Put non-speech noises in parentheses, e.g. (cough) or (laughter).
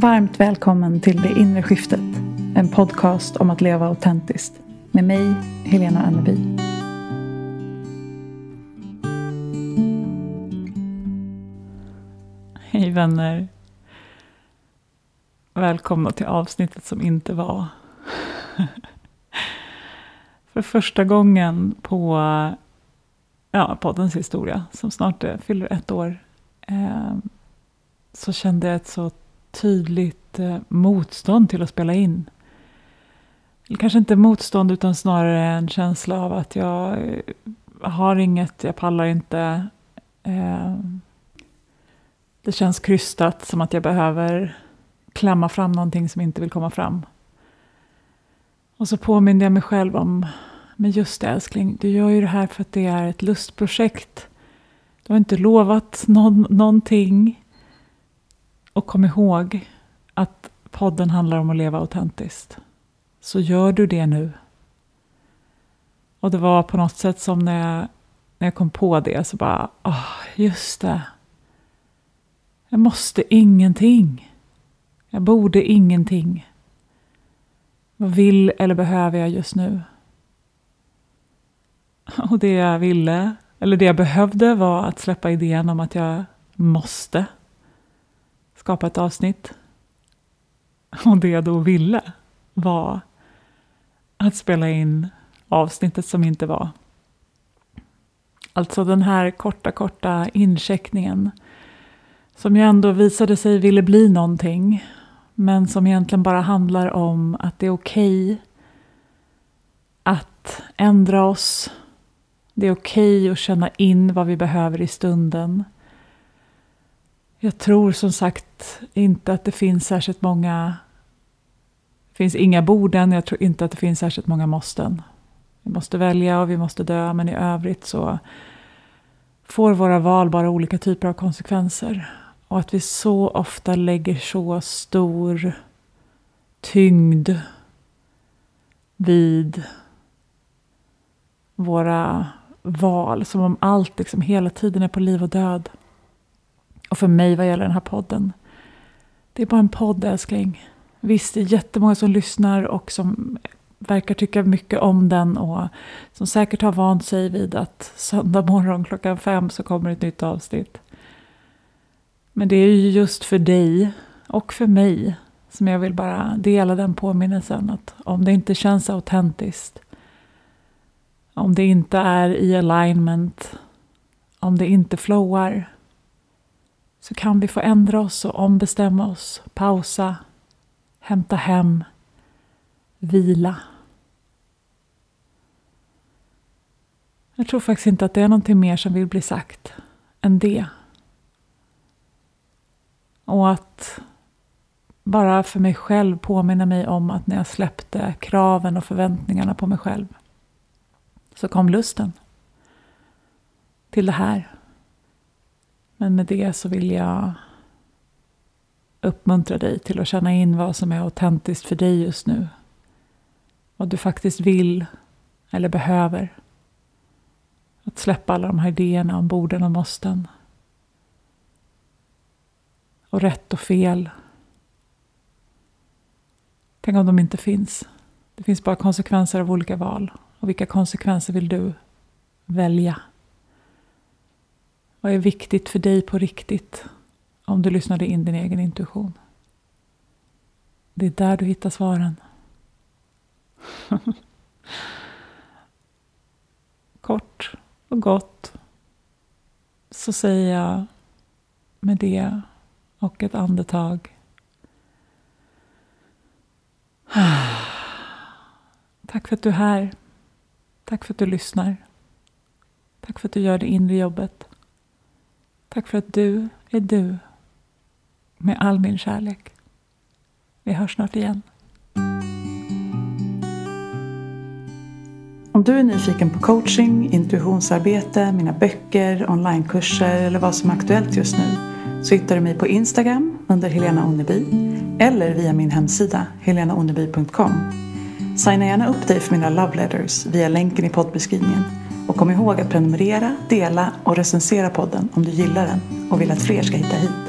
Varmt välkommen till Det inre skiftet. En podcast om att leva autentiskt. Med mig, Helena Anneby. Hej vänner. Välkomna till avsnittet som inte var. (laughs) För första gången på ja, poddens historia, som snart eh, fyller ett år, eh, så kände jag ett så tydligt eh, motstånd till att spela in. Eller kanske inte motstånd utan snarare en känsla av att jag eh, har inget, jag pallar inte. Eh, det känns krystat, som att jag behöver klämma fram någonting som inte vill komma fram. Och så påminner jag mig själv om, men just det älskling, du gör ju det här för att det är ett lustprojekt. Du har inte lovat någon, någonting. Och kom ihåg att podden handlar om att leva autentiskt. Så gör du det nu. Och det var på något sätt som när jag, när jag kom på det så bara, oh, just det. Jag måste ingenting. Jag borde ingenting. Vad vill eller behöver jag just nu? Och det jag ville, eller det jag behövde var att släppa idén om att jag måste skapa ett avsnitt. Och det jag då ville var att spela in avsnittet som inte var. Alltså den här korta, korta incheckningen som ju ändå visade sig ville bli någonting men som egentligen bara handlar om att det är okej okay att ändra oss. Det är okej okay att känna in vad vi behöver i stunden. Jag tror som sagt inte att det finns särskilt många... Det finns inga borden, jag tror inte att det finns särskilt många måsten. Vi måste välja och vi måste dö, men i övrigt så får våra val bara olika typer av konsekvenser. Och att vi så ofta lägger så stor tyngd vid våra val. Som om allt liksom hela tiden är på liv och död. Och för mig vad gäller den här podden. Det är bara en podd älskling. Visst, det är jättemånga som lyssnar och som verkar tycka mycket om den och som säkert har vant sig vid att söndag morgon klockan fem så kommer ett nytt avsnitt. Men det är ju just för dig och för mig som jag vill bara dela den påminnelsen att om det inte känns autentiskt, om det inte är i alignment, om det inte flowar, så kan vi få ändra oss och ombestämma oss, pausa, hämta hem, vila. Jag tror faktiskt inte att det är någonting mer som vill bli sagt än det. Och att bara för mig själv påminna mig om att när jag släppte kraven och förväntningarna på mig själv så kom lusten till det här. Men med det så vill jag uppmuntra dig till att känna in vad som är autentiskt för dig just nu. Vad du faktiskt vill eller behöver. Att släppa alla de här idéerna om borden och måsten och rätt och fel. Tänk om de inte finns. Det finns bara konsekvenser av olika val. Och vilka konsekvenser vill du välja? Vad är viktigt för dig på riktigt? Om du lyssnade in din egen intuition. Det är där du hittar svaren. (laughs) Kort och gott så säger jag med det och ett andetag. (sighs) Tack för att du är här. Tack för att du lyssnar. Tack för att du gör det inre jobbet. Tack för att du är du. Med all min kärlek. Vi hörs snart igen. Om du är nyfiken på coaching, intuitionsarbete, mina böcker, onlinekurser eller vad som är aktuellt just nu så hittar du mig på Instagram under Helena Onneby eller via min hemsida helenaonneby.com. Signa gärna upp dig för mina love letters via länken i poddbeskrivningen. Och kom ihåg att prenumerera, dela och recensera podden om du gillar den och vill att fler ska hitta hit.